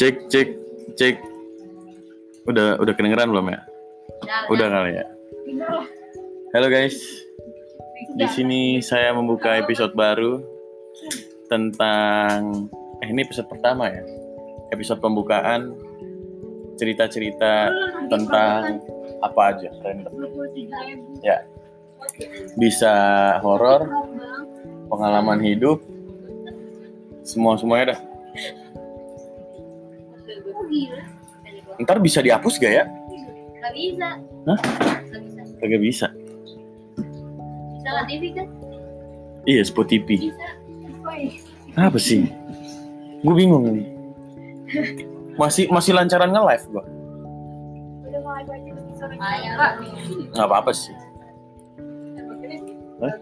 Cek cek cek. Udah udah kedengeran belum ya? Udah, kali ya. Halo guys, di sini saya membuka episode baru tentang eh ini episode pertama ya. Episode pembukaan cerita-cerita tentang apa aja random. 23.000. Ya, bisa horor, pengalaman hidup, semua semuanya dah. Oh, gila. Ntar bisa dihapus gak ya? Gak bisa. Hah? Gak bisa. Kagak bisa. Bisa lah TV kan? Iya, Spot TV. Bisa. Apa sih? Gue bingung nih. Masih masih lancaran nge-live gua. udah sore. Apa-apa sih. Hah?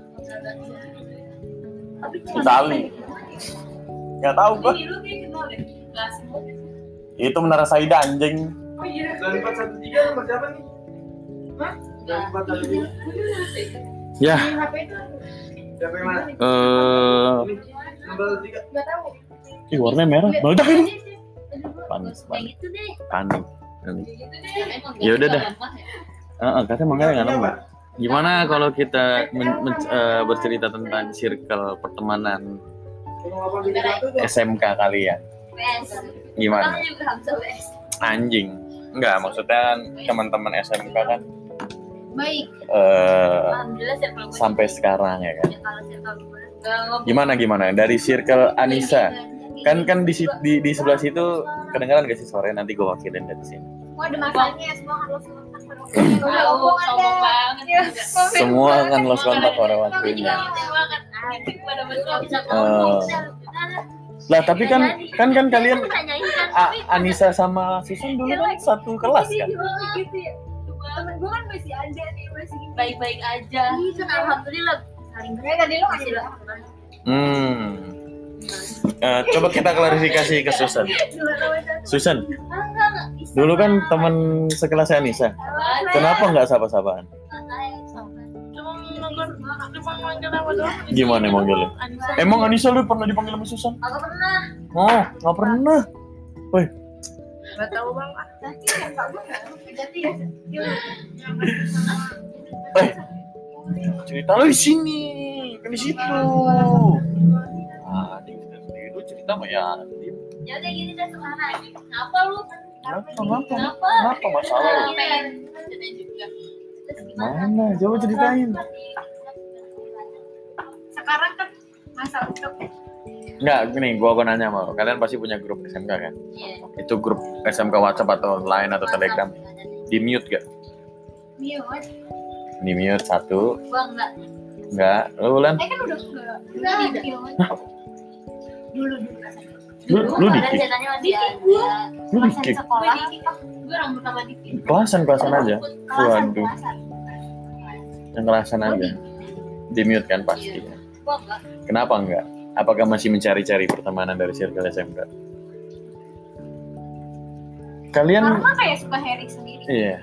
Itali. Nggak tahu. Kelas Itu Menara Saida anjing. Oh iya. Dari 413 nomor siapa nih? Hah? Dari 413. Ya, HP itu Siapa yang mana? eh Ini nomor 3. nggak tahu. ih, warnanya merah. Meledak ini. Gitu deh. Emang Ya udah dah. ya? Heeh, katanya makanya nggak nemu. Gimana kalau kita men- men- eh, bercerita tentang circle pertemanan SMK kalian? PS. Gimana? Anjing. Enggak, maksudnya kan teman-teman SMK kan Baik. eh, Alhamdulillah circle gue. sampai sekarang ya kan. Ya. Gimana gimana dari circle Anissa? Kan kan di di, di sebelah situ kedengaran gak sih sore nanti gue wakilin dari sini. Mau ada masanya semua. Iya. juga. Semua kan lost kontak orang Tapi Eh. Lah tapi kan kan kan kalian Anissa sama Susan dulu kan satu kelas kan? Temen gue masih ada nih masih gini. baik-baik aja. Alhamdulillah saling Kayak tadi lu ngasih berhasil. lah. Hmm. Eh, coba kita klarifikasi ke Susan. Susan, dulu kan teman sekelas Anissa. Kenapa nggak sapa-sapaan? Gimana manggilnya? Emang Anissa lu pernah dipanggil sama Susan? Agak pernah. Oh, nggak pernah. Gak tahu bang. Ah, ya ya. Eh, cerita lu di sini, kan di situ. Ah, di lu cerita mah ya. Ya udah gini deh sekarang. Kenapa lu? Kenapa? Kenapa? Kenapa? Kenapa masalah lu? Mana? Coba ceritain. Sekarang kan masa untuk Enggak, gini, gua gua nanya mau. Kalian pasti punya grup SMK kan? Iya. Itu grup SMK WhatsApp atau line atau Telegram? Di mute gak? mute. Di mute satu, Gua enggak. enggak. Lu Lan? Eh kan udah enggak. Udah tidak. Dulu dulu. Lu lu Ada dikit. ceritanya masih ada. Lu sekolah. Gue orang pertama di. Kelasan kelasan aja. Waduh. Yang kelasan aja. Di mute kan pasti. Enggak. Kenapa enggak? Apakah masih mencari-cari pertemanan dari circle SMK? Kalian Karena kayak suka Harry sendiri. Iya.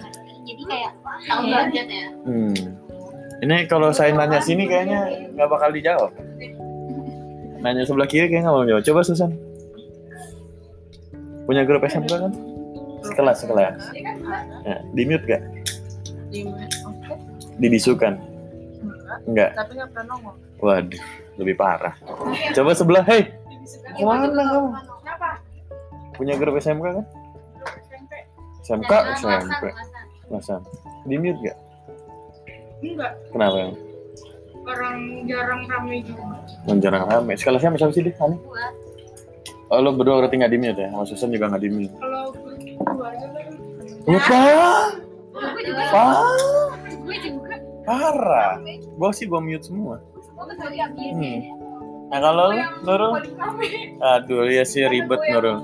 Jadi kayak Tahu banget ya. Hmm. Ini kalau saya nanya sini kayaknya nggak bakal dijawab. Nanya sebelah kiri kayaknya nggak mau jawab. Coba Susan. Punya grup SMK kan? Sekelas, sekelas. Ya, di mute gak? Didisukan? Enggak. tapi nggak pernah nongol. Waduh, lebih parah. Coba sebelah, hei, Ke mana kamu? Kenapa? punya grup SMK kan? SMP. SMK, SMP, Masa? Di mute gak? Enggak. Kenapa? emang? Orang jarang rame juga. Menjarang rame. Sekelasnya sama siapa sih deh? Ani? Oh, lo berdua berarti nggak di mute ya? Sama Susan juga nggak di mute. Kalau grup itu aja kan. Lupa, Gue juga. Wah, Gue sih gua mute semua. Gue Hmm. Nah kalau lu, Nurul? Aduh, ya sih ribet Gue Nurul.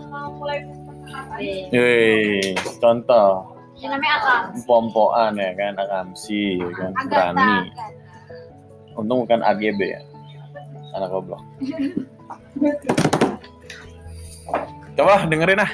Wih, contoh. Yang namanya Akam. Pompoan ya kan, akamsi ya kan, berani. Untung bukan AGB ya. Anak goblok. Coba dengerin ah.